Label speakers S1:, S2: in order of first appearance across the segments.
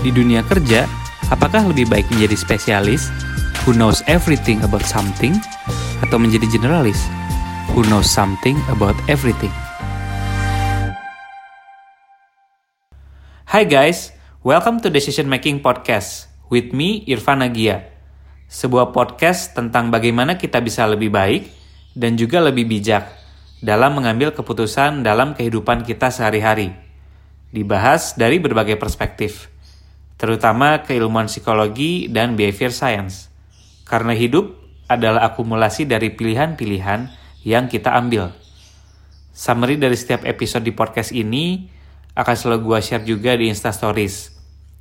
S1: Di dunia kerja, apakah lebih baik menjadi spesialis who knows everything about something atau menjadi generalis who knows something about everything? Hai guys, welcome to Decision Making Podcast with me Irfan Agia. Sebuah podcast tentang bagaimana kita bisa lebih baik dan juga lebih bijak dalam mengambil keputusan dalam kehidupan kita sehari-hari. Dibahas dari berbagai perspektif terutama keilmuan psikologi dan behavior science. Karena hidup adalah akumulasi dari pilihan-pilihan yang kita ambil. Summary dari setiap episode di podcast ini akan selalu gue share juga di Instastories.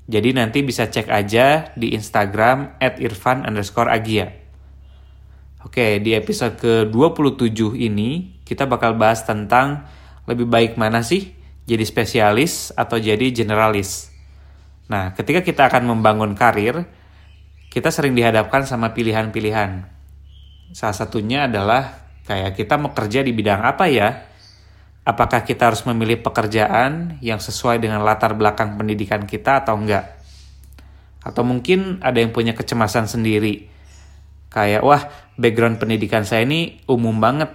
S1: Jadi nanti bisa cek aja di Instagram at irfan underscore agia. Oke, di episode ke-27 ini kita bakal bahas tentang lebih baik mana sih jadi spesialis atau jadi generalis. Nah, ketika kita akan membangun karir, kita sering dihadapkan sama pilihan-pilihan. Salah satunya adalah kayak kita mau kerja di bidang apa ya? Apakah kita harus memilih pekerjaan yang sesuai dengan latar belakang pendidikan kita atau enggak? Atau mungkin ada yang punya kecemasan sendiri. Kayak, wah background pendidikan saya ini umum banget.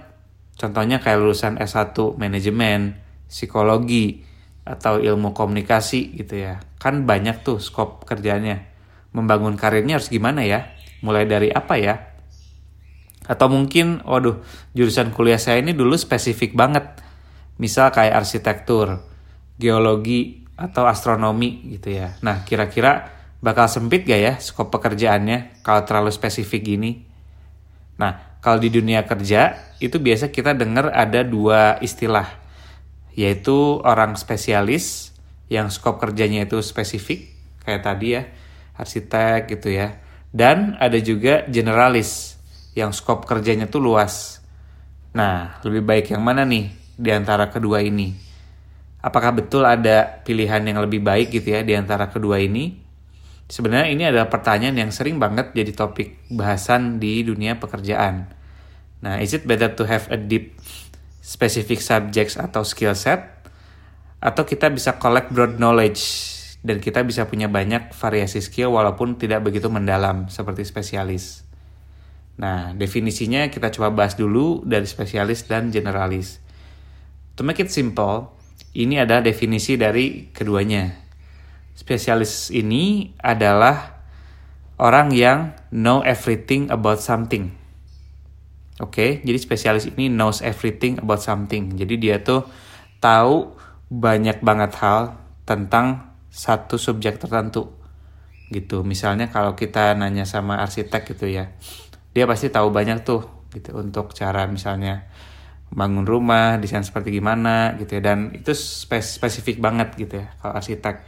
S1: Contohnya kayak lulusan S1 manajemen, psikologi, atau ilmu komunikasi gitu ya. Kan banyak tuh skop kerjanya. Membangun karirnya harus gimana ya? Mulai dari apa ya? Atau mungkin, waduh, jurusan kuliah saya ini dulu spesifik banget. Misal kayak arsitektur, geologi, atau astronomi gitu ya. Nah, kira-kira bakal sempit gak ya skop pekerjaannya kalau terlalu spesifik gini? Nah, kalau di dunia kerja, itu biasa kita dengar ada dua istilah yaitu orang spesialis yang skop kerjanya itu spesifik kayak tadi ya arsitek gitu ya. Dan ada juga generalis yang skop kerjanya tuh luas. Nah lebih baik yang mana nih di antara kedua ini? Apakah betul ada pilihan yang lebih baik gitu ya di antara kedua ini? Sebenarnya ini adalah pertanyaan yang sering banget jadi topik bahasan di dunia pekerjaan. Nah is it better to have a deep specific subjects atau skill set atau kita bisa collect broad knowledge dan kita bisa punya banyak variasi skill walaupun tidak begitu mendalam seperti spesialis. Nah, definisinya kita coba bahas dulu dari spesialis dan generalis. To make it simple, ini adalah definisi dari keduanya. Spesialis ini adalah orang yang know everything about something Oke, okay? jadi spesialis ini knows everything about something. Jadi dia tuh tahu banyak banget hal tentang satu subjek tertentu. Gitu. Misalnya kalau kita nanya sama arsitek gitu ya. Dia pasti tahu banyak tuh gitu untuk cara misalnya bangun rumah, desain seperti gimana gitu ya dan itu spesifik banget gitu ya kalau arsitek.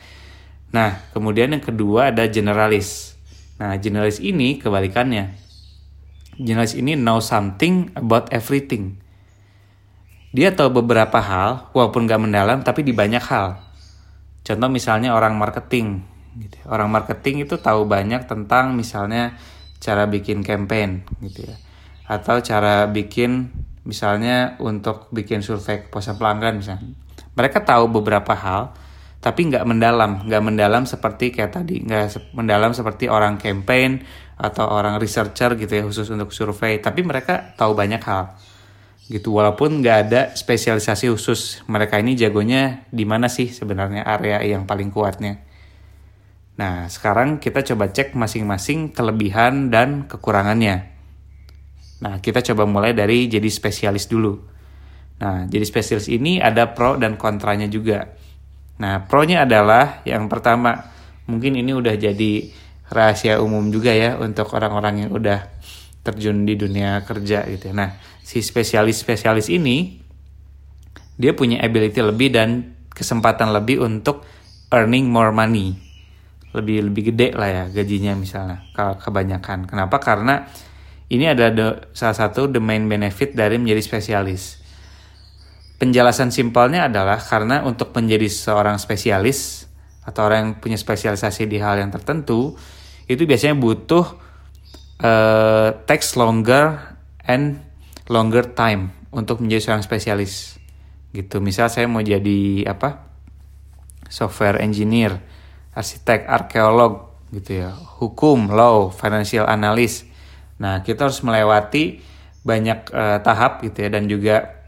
S1: Nah, kemudian yang kedua ada generalis. Nah, generalis ini kebalikannya Jurnalis ini know something about everything. Dia tahu beberapa hal, walaupun gak mendalam, tapi di banyak hal. Contoh misalnya orang marketing. Gitu. Ya. Orang marketing itu tahu banyak tentang misalnya cara bikin campaign gitu ya. Atau cara bikin misalnya untuk bikin survei kepuasan pelanggan misalnya. Mereka tahu beberapa hal, tapi nggak mendalam, nggak mendalam seperti kayak tadi, nggak mendalam seperti orang campaign atau orang researcher gitu ya khusus untuk survei. Tapi mereka tahu banyak hal. Gitu walaupun nggak ada spesialisasi khusus. Mereka ini jagonya di mana sih sebenarnya area yang paling kuatnya. Nah sekarang kita coba cek masing-masing kelebihan dan kekurangannya. Nah kita coba mulai dari jadi spesialis dulu. Nah jadi spesialis ini ada pro dan kontranya juga. Nah pro-nya adalah yang pertama. Mungkin ini udah jadi rahasia umum juga ya untuk orang-orang yang udah terjun di dunia kerja gitu. Ya. Nah, si spesialis-spesialis ini dia punya ability lebih dan kesempatan lebih untuk earning more money. Lebih lebih gede lah ya gajinya misalnya kalau kebanyakan. Kenapa? Karena ini ada the, salah satu the main benefit dari menjadi spesialis. Penjelasan simpelnya adalah karena untuk menjadi seorang spesialis atau orang yang punya spesialisasi di hal yang tertentu, itu biasanya butuh uh, text longer and longer time untuk menjadi seorang spesialis. Gitu. Misal saya mau jadi apa software engineer arsitek, arkeolog gitu ya, hukum, law, financial analyst. Nah, kita harus melewati banyak uh, tahap gitu ya dan juga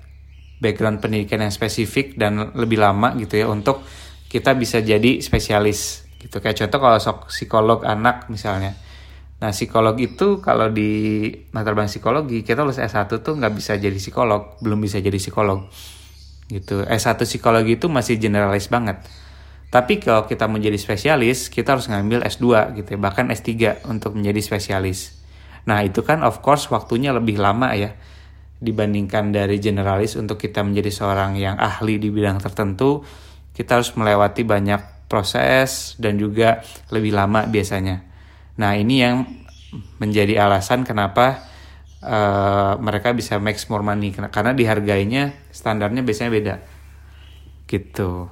S1: background pendidikan yang spesifik dan lebih lama gitu ya untuk kita bisa jadi spesialis gitu. Kayak contoh kalau sok psikolog anak misalnya. Nah, psikolog itu kalau di latar belakang psikologi, kita lulus S1 tuh nggak bisa jadi psikolog, belum bisa jadi psikolog. Gitu. S1 psikologi itu masih generalis banget tapi kalau kita menjadi spesialis, kita harus ngambil S2 gitu ya, bahkan S3 untuk menjadi spesialis. Nah, itu kan of course waktunya lebih lama ya dibandingkan dari generalis untuk kita menjadi seorang yang ahli di bidang tertentu, kita harus melewati banyak proses dan juga lebih lama biasanya. Nah, ini yang menjadi alasan kenapa uh, mereka bisa make more money karena dihargainya standarnya biasanya beda. Gitu.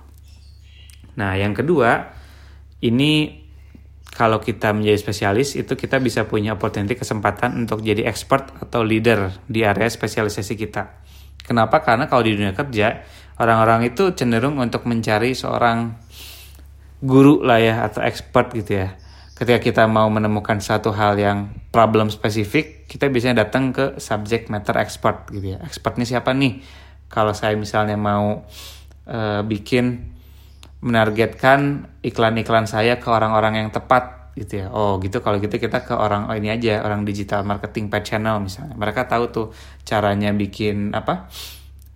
S1: Nah, yang kedua, ini kalau kita menjadi spesialis itu kita bisa punya opportunity kesempatan untuk jadi expert atau leader di area spesialisasi kita. Kenapa? Karena kalau di dunia kerja, orang-orang itu cenderung untuk mencari seorang guru lah ya atau expert gitu ya. Ketika kita mau menemukan satu hal yang problem spesifik, kita biasanya datang ke subject matter expert gitu ya. Expertnya siapa nih? Kalau saya misalnya mau uh, bikin menargetkan iklan-iklan saya ke orang-orang yang tepat gitu ya. Oh gitu kalau gitu kita ke orang oh ini aja orang digital marketing pet channel misalnya. Mereka tahu tuh caranya bikin apa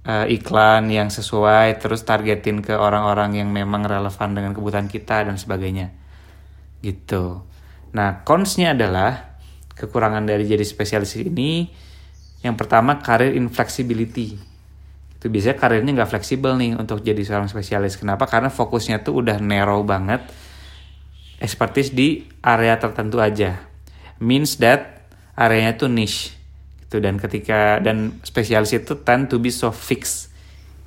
S1: uh, iklan yang sesuai terus targetin ke orang-orang yang memang relevan dengan kebutuhan kita dan sebagainya. Gitu. Nah, consnya adalah kekurangan dari jadi spesialis ini yang pertama karir inflexibility itu biasanya karirnya nggak fleksibel nih untuk jadi seorang spesialis. Kenapa? Karena fokusnya tuh udah narrow banget, expertise di area tertentu aja. Means that areanya tuh niche gitu. Dan ketika dan spesialis itu tend to be so fixed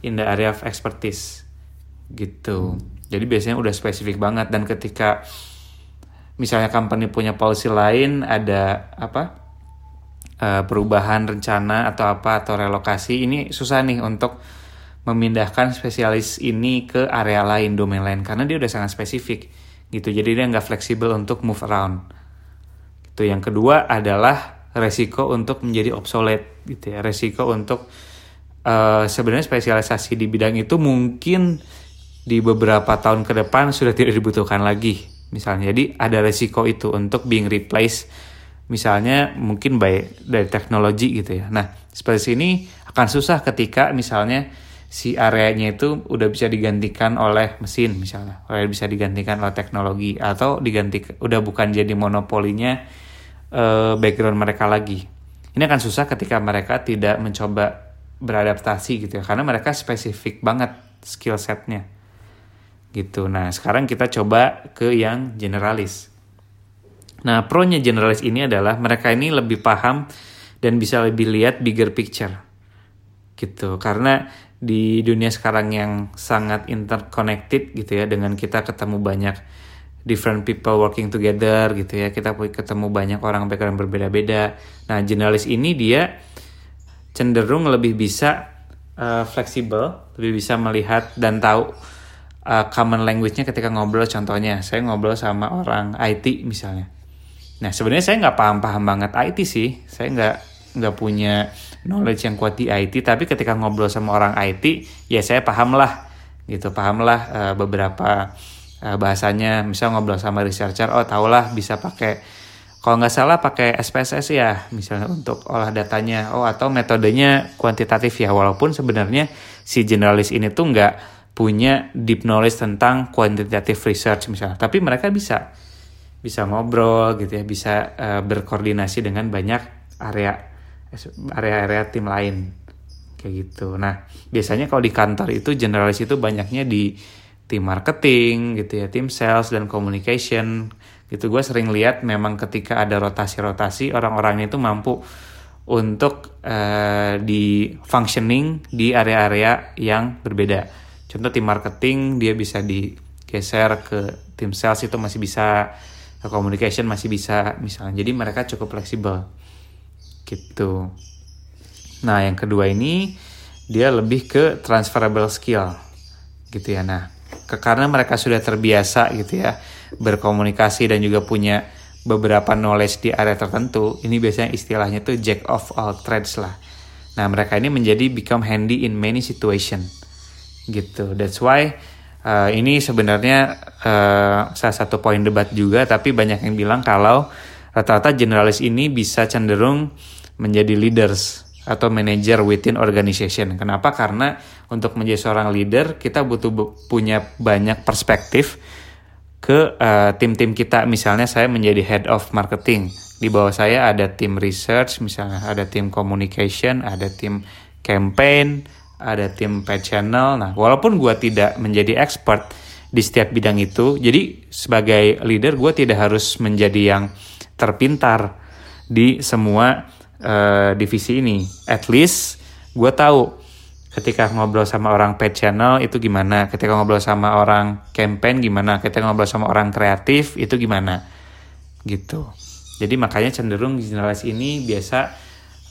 S1: in the area of expertise gitu. Jadi biasanya udah spesifik banget. Dan ketika misalnya company punya policy lain ada apa uh, perubahan rencana atau apa atau relokasi ini susah nih untuk memindahkan spesialis ini ke area lain domain lain. Karena dia udah sangat spesifik gitu. Jadi dia nggak fleksibel untuk move around. Itu yang kedua adalah resiko untuk menjadi obsolete gitu ya. Resiko untuk uh, sebenarnya spesialisasi di bidang itu mungkin di beberapa tahun ke depan sudah tidak dibutuhkan lagi misalnya. Jadi ada resiko itu untuk being replaced misalnya mungkin by dari teknologi gitu ya. Nah, seperti ini akan susah ketika misalnya si areanya itu udah bisa digantikan oleh mesin misalnya, oleh bisa digantikan oleh teknologi atau diganti udah bukan jadi monopolinya uh, background mereka lagi. Ini akan susah ketika mereka tidak mencoba beradaptasi gitu ya, karena mereka spesifik banget skill setnya gitu. Nah, sekarang kita coba ke yang generalis. Nah, pro-nya generalis ini adalah mereka ini lebih paham dan bisa lebih lihat bigger picture. Gitu. Karena di dunia sekarang yang sangat interconnected gitu ya dengan kita ketemu banyak different people working together gitu ya. Kita ketemu banyak orang background berbeda-beda. Nah, generalis ini dia cenderung lebih bisa uh, fleksibel, lebih bisa melihat dan tahu uh, common language-nya ketika ngobrol. Contohnya saya ngobrol sama orang IT misalnya. Nah sebenarnya saya nggak paham-paham banget IT sih, saya nggak nggak punya knowledge yang kuat di IT, tapi ketika ngobrol sama orang IT, ya saya paham lah, gitu, paham lah uh, beberapa uh, bahasanya. Misal ngobrol sama researcher, oh tau lah bisa pakai, kalau nggak salah pakai SPSS ya, misalnya untuk olah datanya, oh atau metodenya kuantitatif ya, walaupun sebenarnya si generalis ini tuh nggak punya deep knowledge tentang quantitative research misalnya, tapi mereka bisa bisa ngobrol gitu ya bisa uh, berkoordinasi dengan banyak area area-area tim lain. Kayak gitu. Nah biasanya kalau di kantor itu generalis itu banyaknya di tim marketing gitu ya tim sales dan communication gitu. Gue sering lihat memang ketika ada rotasi-rotasi orang-orang itu mampu untuk uh, di functioning di area-area yang berbeda. Contoh tim marketing dia bisa digeser ke tim sales itu masih bisa communication masih bisa misalnya. Jadi mereka cukup fleksibel. Gitu. Nah yang kedua ini dia lebih ke transferable skill. Gitu ya. Nah ke, karena mereka sudah terbiasa gitu ya berkomunikasi dan juga punya beberapa knowledge di area tertentu, ini biasanya istilahnya tuh jack of all trades lah. Nah, mereka ini menjadi become handy in many situation. Gitu. That's why uh, ini sebenarnya uh, salah satu poin debat juga, tapi banyak yang bilang kalau rata-rata generalis ini bisa cenderung menjadi leaders atau manager within organization. Kenapa? Karena untuk menjadi seorang leader kita butuh punya banyak perspektif ke uh, tim-tim kita. Misalnya saya menjadi head of marketing. Di bawah saya ada tim research, misalnya ada tim communication, ada tim campaign, ada tim paid channel. Nah, walaupun gue tidak menjadi expert di setiap bidang itu, jadi sebagai leader gue tidak harus menjadi yang terpintar di semua uh, divisi ini. At least gue tahu ketika ngobrol sama orang paid channel itu gimana, ketika ngobrol sama orang campaign gimana, ketika ngobrol sama orang kreatif itu gimana, gitu. Jadi makanya cenderung generalis ini biasa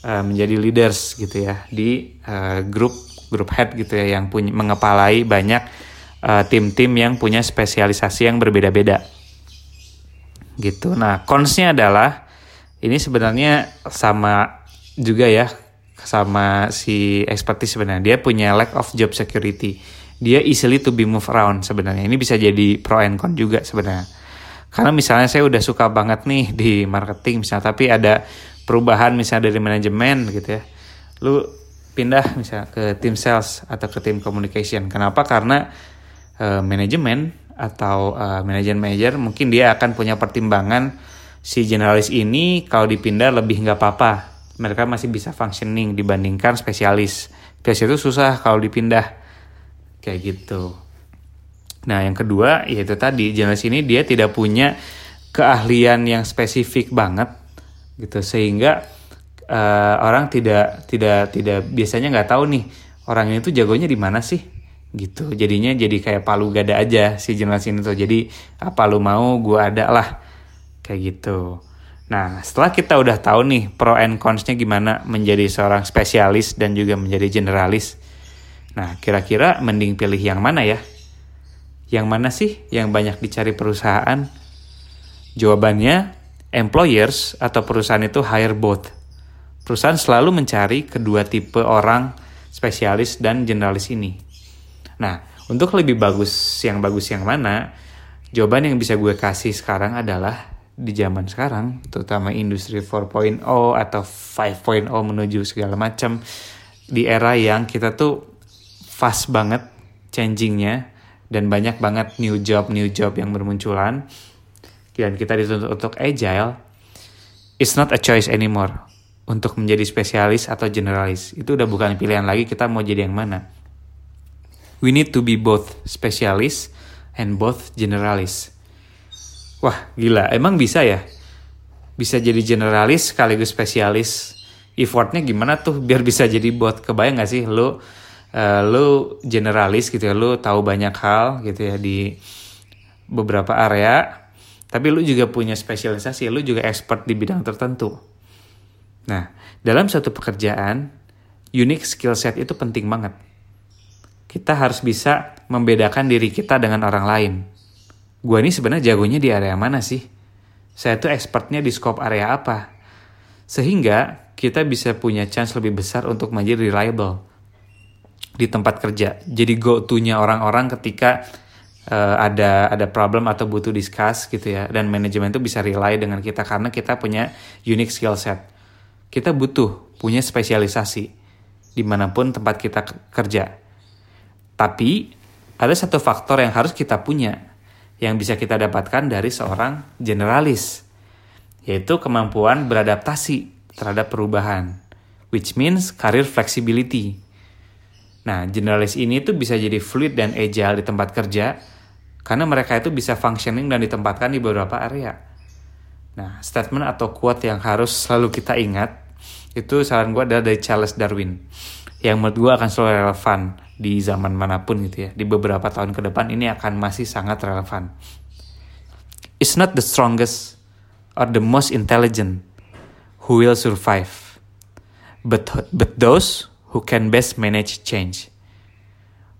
S1: uh, menjadi leaders gitu ya di uh, grup grup head gitu ya yang punya mengepalai banyak tim-tim uh, yang punya spesialisasi yang berbeda-beda gitu. Nah, konsnya adalah ini sebenarnya sama juga ya sama si expertise sebenarnya. Dia punya lack of job security. Dia easily to be move around sebenarnya. Ini bisa jadi pro and con juga sebenarnya. Karena misalnya saya udah suka banget nih di marketing misalnya tapi ada perubahan misalnya dari manajemen gitu ya. Lu pindah misalnya ke tim sales atau ke tim communication. Kenapa? Karena uh, manajemen atau uh, manajemen manager mungkin dia akan punya pertimbangan si generalis ini kalau dipindah lebih nggak apa-apa. Mereka masih bisa functioning dibandingkan spesialis. Spesialis itu susah kalau dipindah. Kayak gitu. Nah, yang kedua yaitu tadi jenis ini dia tidak punya keahlian yang spesifik banget gitu. Sehingga uh, orang tidak tidak tidak biasanya nggak tahu nih orang ini tuh jagonya di mana sih gitu. Jadinya jadi kayak palu gada aja si jenis ini tuh. Jadi apa lu mau gua ada lah kayak gitu Nah, setelah kita udah tahu nih pro and cons-nya gimana menjadi seorang spesialis dan juga menjadi generalis. Nah, kira-kira mending pilih yang mana ya? Yang mana sih yang banyak dicari perusahaan? Jawabannya, employers atau perusahaan itu hire both. Perusahaan selalu mencari kedua tipe orang spesialis dan generalis ini. Nah, untuk lebih bagus yang bagus yang mana, jawaban yang bisa gue kasih sekarang adalah di zaman sekarang, terutama industri 4.0 atau 5.0 menuju segala macam di era yang kita tuh fast banget changingnya dan banyak banget new job new job yang bermunculan. Dan kita dituntut untuk agile it's not a choice anymore untuk menjadi spesialis atau generalis. Itu udah bukan pilihan lagi kita mau jadi yang mana. We need to be both specialist and both generalis Wah gila, emang bisa ya? Bisa jadi generalis sekaligus spesialis. Effortnya gimana tuh biar bisa jadi bot? Kebayang gak sih lu, uh, lu generalis gitu ya, lu tahu banyak hal gitu ya di beberapa area. Tapi lu juga punya spesialisasi, lu juga expert di bidang tertentu. Nah, dalam satu pekerjaan, unique skill set itu penting banget. Kita harus bisa membedakan diri kita dengan orang lain gue ini sebenarnya jagonya di area mana sih? Saya tuh expertnya di scope area apa? Sehingga kita bisa punya chance lebih besar untuk menjadi reliable di tempat kerja. Jadi go to-nya orang-orang ketika uh, ada ada problem atau butuh discuss gitu ya. Dan manajemen itu bisa rely dengan kita karena kita punya unique skill set. Kita butuh punya spesialisasi di mana pun tempat kita kerja. Tapi ada satu faktor yang harus kita punya yang bisa kita dapatkan dari seorang generalis, yaitu kemampuan beradaptasi terhadap perubahan, which means career flexibility. Nah, generalis ini tuh bisa jadi fluid dan agile di tempat kerja, karena mereka itu bisa functioning dan ditempatkan di beberapa area. Nah, statement atau quote yang harus selalu kita ingat, itu saran gue adalah dari Charles Darwin, yang menurut gue akan selalu relevan di zaman mana pun gitu ya. Di beberapa tahun ke depan ini akan masih sangat relevan. It's not the strongest or the most intelligent who will survive, but but those who can best manage change.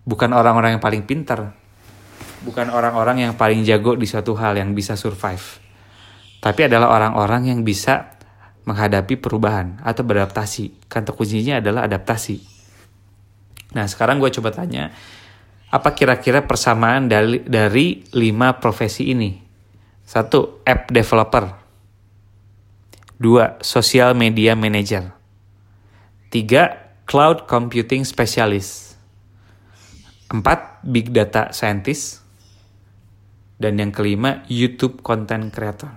S1: Bukan orang-orang yang paling pintar, bukan orang-orang yang paling jago di suatu hal yang bisa survive. Tapi adalah orang-orang yang bisa menghadapi perubahan atau beradaptasi. Kata kuncinya adalah adaptasi. Nah, sekarang gue coba tanya, apa kira-kira persamaan dari, dari lima profesi ini? Satu, app developer. Dua, social media manager. Tiga, cloud computing specialist. Empat, big data scientist. Dan yang kelima, YouTube content creator.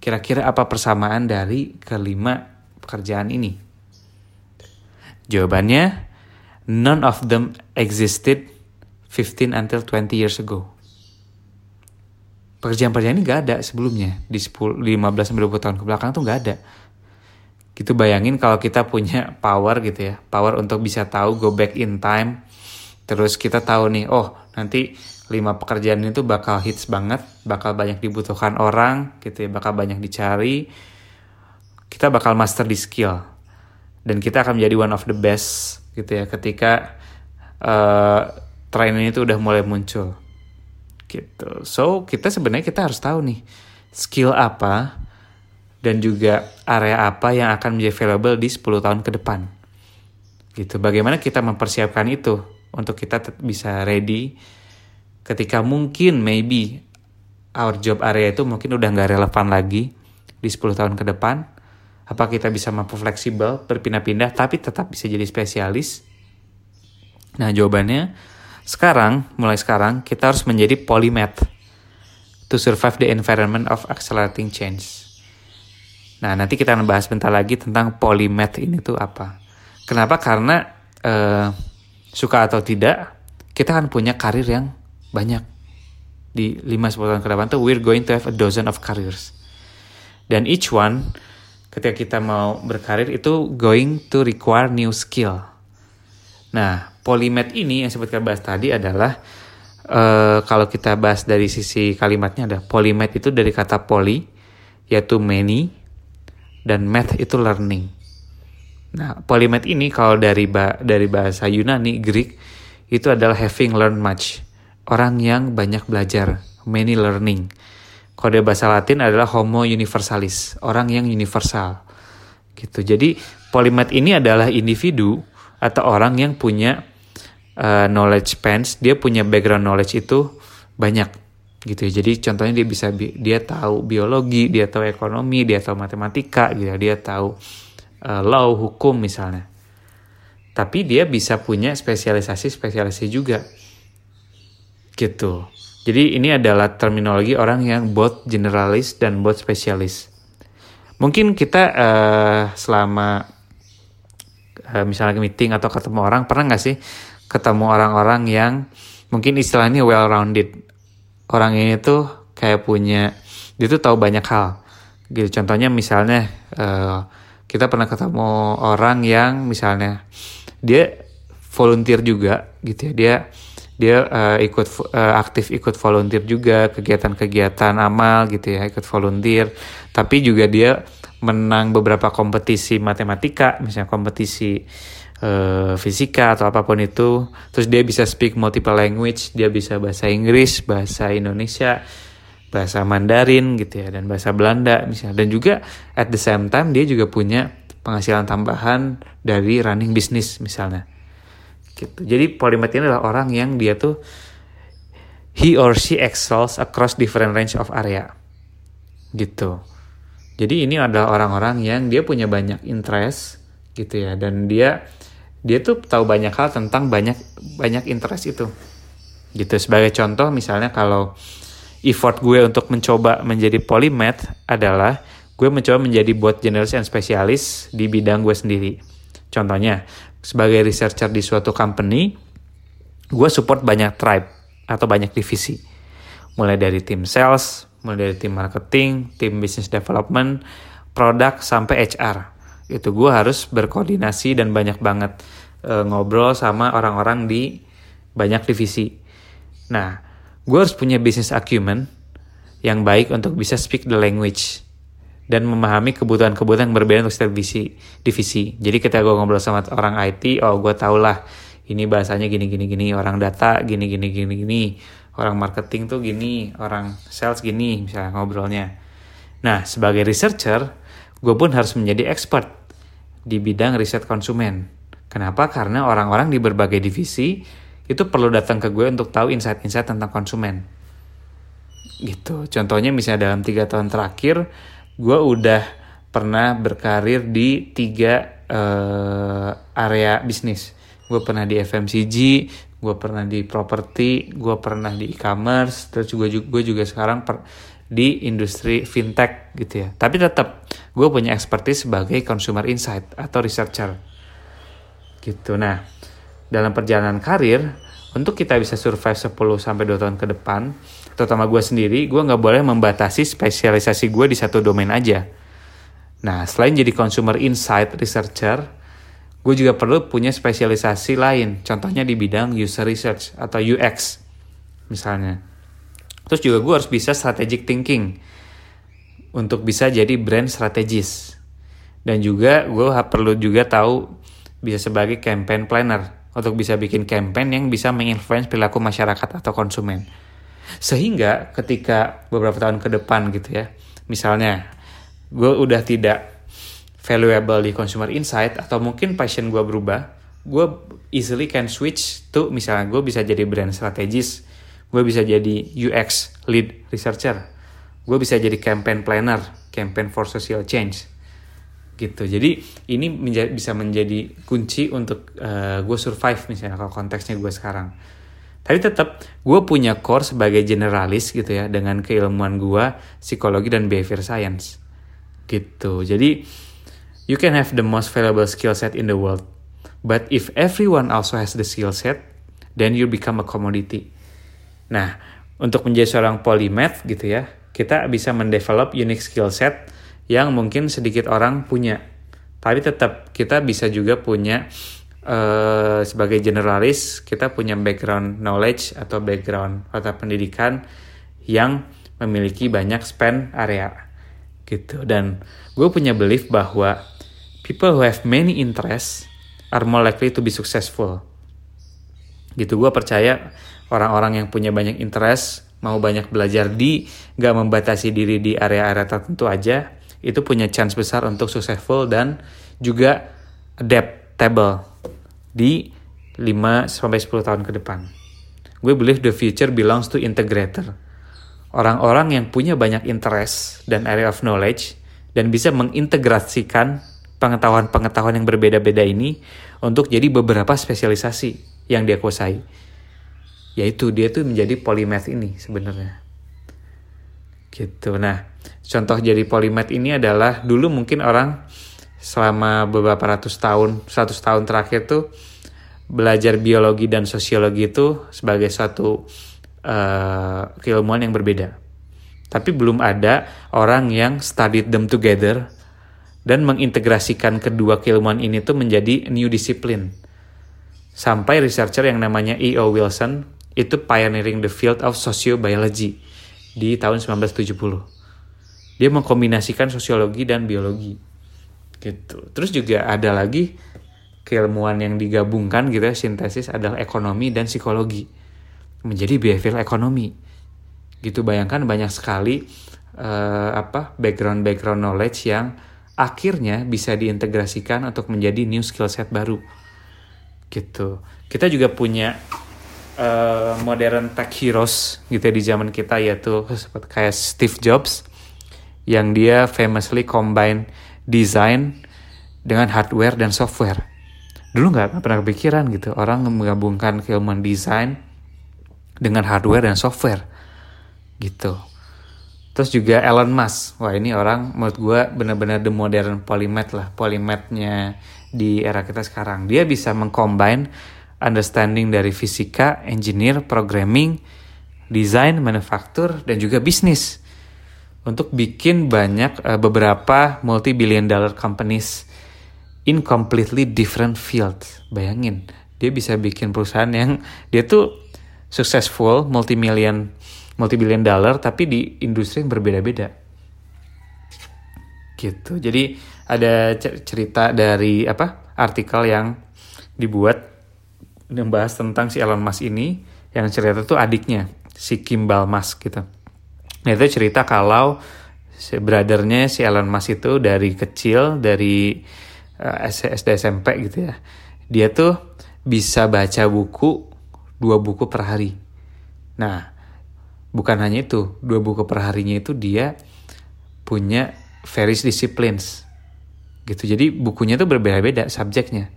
S1: Kira-kira apa persamaan dari kelima pekerjaan ini? Jawabannya, none of them existed 15 until 20 years ago. Pekerjaan-pekerjaan ini gak ada sebelumnya. Di 10, 15 sampai 20 tahun ke belakang tuh gak ada. Gitu bayangin kalau kita punya power gitu ya. Power untuk bisa tahu go back in time. Terus kita tahu nih, oh nanti lima pekerjaan itu bakal hits banget, bakal banyak dibutuhkan orang, gitu ya, bakal banyak dicari. Kita bakal master di skill dan kita akan menjadi one of the best, gitu ya, ketika uh, tren ini tuh udah mulai muncul, gitu. So kita sebenarnya kita harus tahu nih skill apa dan juga area apa yang akan menjadi available di 10 tahun ke depan. Gitu. Bagaimana kita mempersiapkan itu untuk kita bisa ready ketika mungkin maybe our job area itu mungkin udah nggak relevan lagi di 10 tahun ke depan apa kita bisa mampu fleksibel berpindah-pindah tapi tetap bisa jadi spesialis? Nah jawabannya sekarang mulai sekarang kita harus menjadi polymath to survive the environment of accelerating change. Nah nanti kita akan bahas bentar lagi tentang polymath ini tuh apa. Kenapa? Karena uh, suka atau tidak kita akan punya karir yang banyak. Di 5-10 tahun ke depan tuh we're going to have a dozen of careers. Dan each one ketika kita mau berkarir itu going to require new skill. Nah polymath ini yang sempat kita bahas tadi adalah uh, kalau kita bahas dari sisi kalimatnya ada polymath itu dari kata poly yaitu many dan math itu learning. Nah polymath ini kalau dari ba dari bahasa Yunani Greek itu adalah having learned much. Orang yang banyak belajar, many learning. Kode bahasa Latin adalah homo universalis, orang yang universal. Gitu. Jadi polymath ini adalah individu atau orang yang punya uh, knowledge spans, dia punya background knowledge itu banyak gitu. Jadi contohnya dia bisa dia tahu biologi, dia tahu ekonomi, dia tahu matematika gitu. Dia tahu uh, law, hukum misalnya. Tapi dia bisa punya spesialisasi-spesialisasi juga gitu. Jadi ini adalah terminologi orang yang both generalis dan both spesialis. Mungkin kita uh, selama uh, misalnya meeting atau ketemu orang pernah nggak sih ketemu orang-orang yang mungkin istilahnya well rounded. Orang ini tuh kayak punya dia tuh tahu banyak hal. Gitu contohnya misalnya uh, kita pernah ketemu orang yang misalnya dia volunteer juga gitu ya. Dia dia uh, ikut uh, aktif ikut volunteer juga kegiatan-kegiatan amal gitu ya ikut volunteer. Tapi juga dia menang beberapa kompetisi matematika misalnya kompetisi uh, fisika atau apa pun itu. Terus dia bisa speak multiple language dia bisa bahasa Inggris bahasa Indonesia bahasa Mandarin gitu ya dan bahasa Belanda misalnya. Dan juga at the same time dia juga punya penghasilan tambahan dari running business misalnya gitu. Jadi polymath ini adalah orang yang dia tuh he or she excels across different range of area. Gitu. Jadi ini adalah orang-orang yang dia punya banyak interest gitu ya dan dia dia tuh tahu banyak hal tentang banyak banyak interest itu. Gitu sebagai contoh misalnya kalau effort gue untuk mencoba menjadi polymath adalah gue mencoba menjadi buat generalist and spesialis di bidang gue sendiri. Contohnya, sebagai researcher di suatu company, gue support banyak tribe atau banyak divisi. Mulai dari tim sales, mulai dari tim marketing, tim business development, produk sampai HR. Itu gue harus berkoordinasi dan banyak banget e, ngobrol sama orang-orang di banyak divisi. Nah, gue harus punya business acumen yang baik untuk bisa speak the language dan memahami kebutuhan-kebutuhan yang berbeda untuk setiap divisi. divisi. Jadi ketika gue ngobrol sama orang IT, oh gue tau lah ini bahasanya gini gini gini, orang data gini gini gini gini, orang marketing tuh gini, orang sales gini, misalnya ngobrolnya. Nah, sebagai researcher, gue pun harus menjadi expert di bidang riset konsumen. Kenapa? Karena orang-orang di berbagai divisi itu perlu datang ke gue untuk tahu insight-insight tentang konsumen. Gitu. Contohnya misalnya dalam tiga tahun terakhir, gue udah pernah berkarir di tiga uh, area bisnis. Gue pernah di FMCG, gue pernah di properti, gue pernah di e-commerce, terus juga gue juga sekarang per, di industri fintech gitu ya. Tapi tetap gue punya expertise sebagai consumer insight atau researcher gitu. Nah, dalam perjalanan karir untuk kita bisa survive 10 sampai 2 tahun ke depan, terutama gue sendiri, gue nggak boleh membatasi spesialisasi gue di satu domain aja. Nah, selain jadi consumer insight researcher, gue juga perlu punya spesialisasi lain, contohnya di bidang user research atau UX misalnya. Terus juga gue harus bisa strategic thinking untuk bisa jadi brand strategis. Dan juga gue perlu juga tahu bisa sebagai campaign planner untuk bisa bikin campaign yang bisa menginfluence perilaku masyarakat atau konsumen. Sehingga ketika beberapa tahun ke depan gitu ya, misalnya gue udah tidak valuable di consumer insight atau mungkin passion gue berubah, gue easily can switch to misalnya gue bisa jadi brand strategis, gue bisa jadi UX lead researcher, gue bisa jadi campaign planner, campaign for social change gitu. Jadi ini menja bisa menjadi kunci untuk uh, gue survive misalnya kalau konteksnya gue sekarang. Tapi tetap gue punya core sebagai generalis gitu ya dengan keilmuan gue psikologi dan behavior science gitu. Jadi You can have the most valuable skill set in the world, but if everyone also has the skill set, then you become a commodity. Nah, untuk menjadi seorang polymath gitu ya, kita bisa mendevelop unique skill set yang mungkin sedikit orang punya. Tapi tetap kita bisa juga punya uh, sebagai generalis, kita punya background knowledge atau background atau pendidikan yang memiliki banyak span area gitu. Dan gue punya belief bahwa people who have many interests are more likely to be successful. Gitu gue percaya orang-orang yang punya banyak interest, mau banyak belajar di, gak membatasi diri di area-area tertentu aja, itu punya chance besar untuk successful dan juga adaptable di 5 sampai 10 tahun ke depan. Gue believe the future belongs to integrator. Orang-orang yang punya banyak interest dan area of knowledge dan bisa mengintegrasikan pengetahuan-pengetahuan yang berbeda-beda ini untuk jadi beberapa spesialisasi yang dia kuasai. Yaitu dia tuh menjadi polymath ini sebenarnya. Gitu. Nah, contoh jadi polymath ini adalah dulu mungkin orang selama beberapa ratus tahun, seratus tahun terakhir tuh belajar biologi dan sosiologi itu sebagai suatu uh, keilmuan yang berbeda. Tapi belum ada orang yang studied them together dan mengintegrasikan kedua keilmuan ini tuh menjadi new discipline. Sampai researcher yang namanya E.O. Wilson itu pioneering the field of sociobiology di tahun 1970. Dia mengkombinasikan sosiologi dan biologi. Gitu. Terus juga ada lagi keilmuan yang digabungkan gitu ya, sintesis adalah ekonomi dan psikologi. Menjadi behavioral ekonomi. Gitu bayangkan banyak sekali uh, apa background-background knowledge yang akhirnya bisa diintegrasikan untuk menjadi new skill set baru gitu kita juga punya uh, modern tech heroes gitu ya di zaman kita yaitu seperti kayak Steve Jobs yang dia famously combine design dengan hardware dan software dulu nggak pernah kepikiran gitu orang menggabungkan keilmuan desain dengan hardware dan software gitu Terus juga Elon Musk. Wah ini orang menurut gue benar-benar the modern polymath lah. Polymathnya di era kita sekarang. Dia bisa mengcombine understanding dari fisika, engineer, programming, desain, manufaktur, dan juga bisnis. Untuk bikin banyak uh, beberapa multi-billion dollar companies in completely different fields. Bayangin, dia bisa bikin perusahaan yang dia tuh successful, multi-million multi-billion dollar tapi di industri yang berbeda-beda. Gitu. Jadi ada cerita dari apa? artikel yang dibuat membahas tentang si Elon Musk ini yang cerita tuh adiknya si Kimball Musk gitu. Nah itu cerita kalau brothernya si Elon Musk itu dari kecil dari uh, SD SMP gitu ya. Dia tuh bisa baca buku dua buku per hari. Nah bukan hanya itu dua buku per harinya itu dia punya various disciplines. Gitu. Jadi bukunya tuh berbeda-beda subjeknya.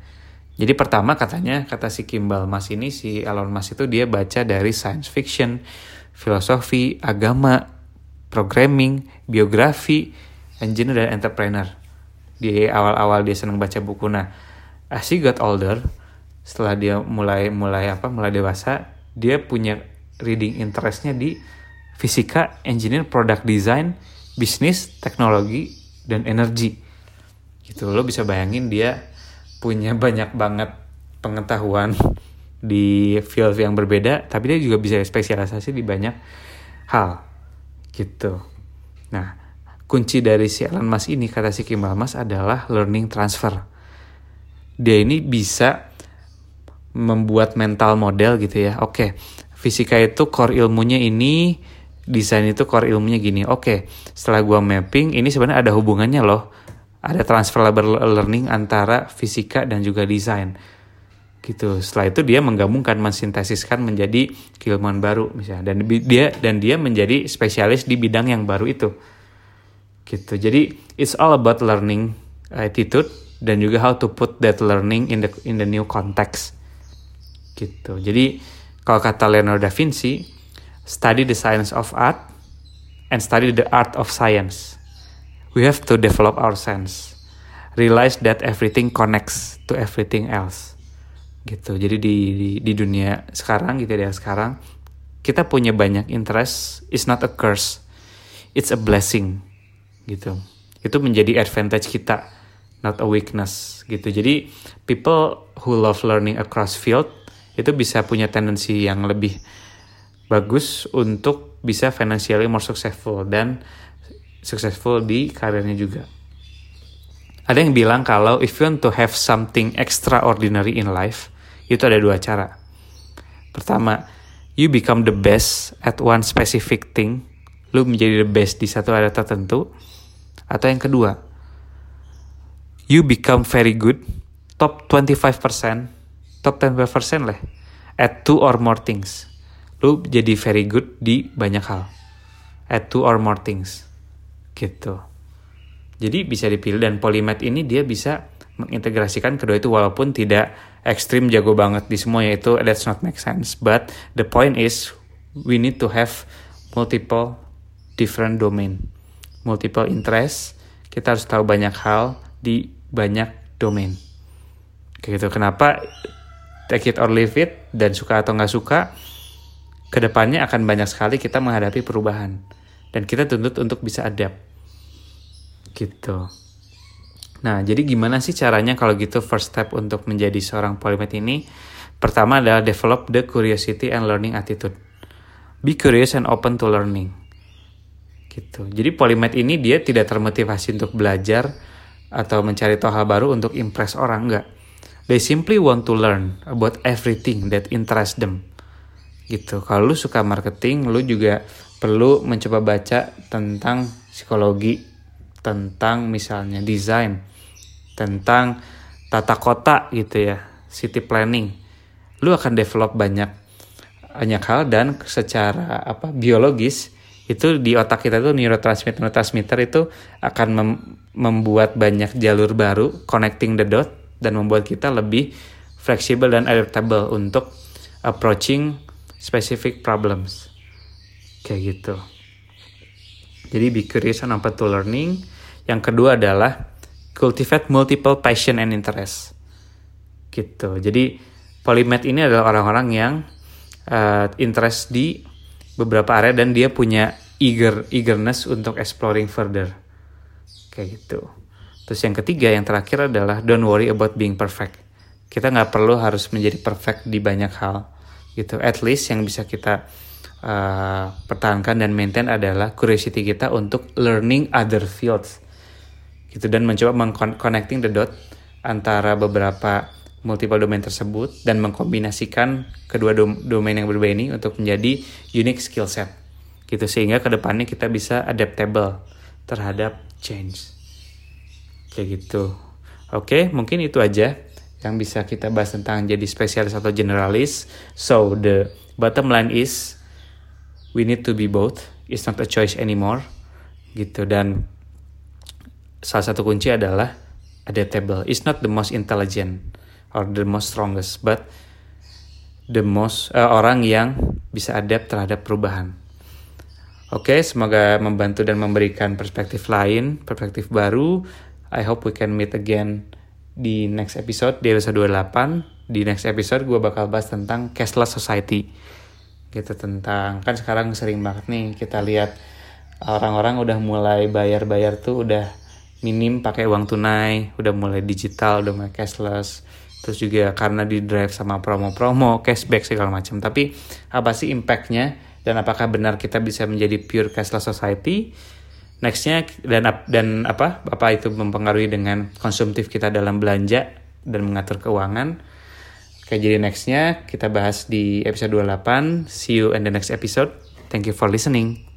S1: Jadi pertama katanya kata si Kimball Mas ini si Elon Musk itu dia baca dari science fiction, filosofi, agama, programming, biografi, engineer dan entrepreneur. Di awal-awal dia senang baca buku. Nah, as he got older, setelah dia mulai mulai apa mulai dewasa, dia punya reading interestnya di fisika, engineer, product design, bisnis, teknologi, dan energi. Gitu lo bisa bayangin dia punya banyak banget pengetahuan di field yang berbeda, tapi dia juga bisa spesialisasi di banyak hal gitu. Nah, kunci dari si Elon Musk ini kata si Kimbal Mas adalah learning transfer. Dia ini bisa membuat mental model gitu ya. Oke, fisika itu core ilmunya ini, desain itu core ilmunya gini. Oke, setelah gua mapping, ini sebenarnya ada hubungannya loh. Ada transferable learning antara fisika dan juga desain gitu. Setelah itu dia menggabungkan, mensintesiskan menjadi keilmuan baru misalnya dan dia dan dia menjadi spesialis di bidang yang baru itu. Gitu. Jadi it's all about learning attitude dan juga how to put that learning in the in the new context. Gitu. Jadi kalau kata Leonardo da Vinci, study the science of art and study the art of science. We have to develop our sense. Realize that everything connects to everything else gitu. Jadi di, di di dunia sekarang gitu ya sekarang kita punya banyak interest is not a curse it's a blessing. Gitu. Itu menjadi advantage kita not a weakness. Gitu. Jadi people who love learning across field itu bisa punya tendensi yang lebih bagus untuk bisa financially more successful dan successful di karirnya juga. Ada yang bilang kalau if you want to have something extraordinary in life itu ada dua cara. Pertama, you become the best at one specific thing. Lu menjadi the best di satu area tertentu. Atau yang kedua, you become very good, top 25%, top 10% lah, at two or more things. Lu jadi very good di banyak hal. At two or more things. Gitu. Jadi bisa dipilih dan polymath ini dia bisa mengintegrasikan kedua itu walaupun tidak ekstrim jago banget di semuanya itu that's not make sense. But the point is we need to have multiple different domain multiple interest kita harus tahu banyak hal di banyak domain. Kayak gitu. Kenapa take it or leave it dan suka atau nggak suka ke depannya akan banyak sekali kita menghadapi perubahan. Dan kita tuntut untuk bisa adapt. Gitu Nah, jadi gimana sih caranya kalau gitu first step untuk menjadi seorang polymath ini? Pertama adalah develop the curiosity and learning attitude. Be curious and open to learning. Gitu. Jadi polymath ini dia tidak termotivasi untuk belajar atau mencari tahu baru untuk impress orang, enggak. They simply want to learn about everything that interest them. Gitu. Kalau lu suka marketing, lu juga perlu mencoba baca tentang psikologi, tentang misalnya desain, tentang tata kota gitu ya, city planning. Lu akan develop banyak banyak hal dan secara apa biologis itu di otak kita tuh neurotransmitter neurotransmitter itu akan mem membuat banyak jalur baru connecting the dot dan membuat kita lebih fleksibel dan adaptable untuk approaching specific problems. Kayak gitu. Jadi be curious and open to learning. Yang kedua adalah cultivate multiple passion and interest. Gitu. Jadi polymath ini adalah orang-orang yang uh, interest di beberapa area dan dia punya eager eagerness untuk exploring further. Kayak gitu. Terus yang ketiga, yang terakhir adalah don't worry about being perfect. Kita nggak perlu harus menjadi perfect di banyak hal, gitu. At least yang bisa kita uh, pertahankan dan maintain adalah curiosity kita untuk learning other fields gitu dan mencoba mengconnecting the dot antara beberapa multiple domain tersebut dan mengkombinasikan kedua dom domain yang berbeda ini untuk menjadi unique skill set. Gitu sehingga ke depannya kita bisa adaptable terhadap change. Kayak gitu. Oke mungkin itu aja yang bisa kita bahas tentang jadi spesialis atau generalis. So the bottom line is we need to be both. It's not a choice anymore. Gitu dan salah satu kunci adalah adaptable it's not the most intelligent or the most strongest but the most uh, orang yang bisa adapt terhadap perubahan. Oke, okay, semoga membantu dan memberikan perspektif lain, perspektif baru. I hope we can meet again di next episode, di episode 28. Di next episode gue bakal bahas tentang cashless society. Gitu tentang, kan sekarang sering banget nih kita lihat orang-orang udah mulai bayar-bayar tuh udah minim pakai uang tunai, udah mulai digital, udah mulai cashless. Terus juga karena di drive sama promo-promo cashback segala macam. Tapi apa sih impactnya? Dan apakah benar kita bisa menjadi pure cashless society? Nextnya dan dan apa apa itu mempengaruhi dengan konsumtif kita dalam belanja dan mengatur keuangan. Oke jadi nextnya kita bahas di episode 28 see you in the next episode. Thank you for listening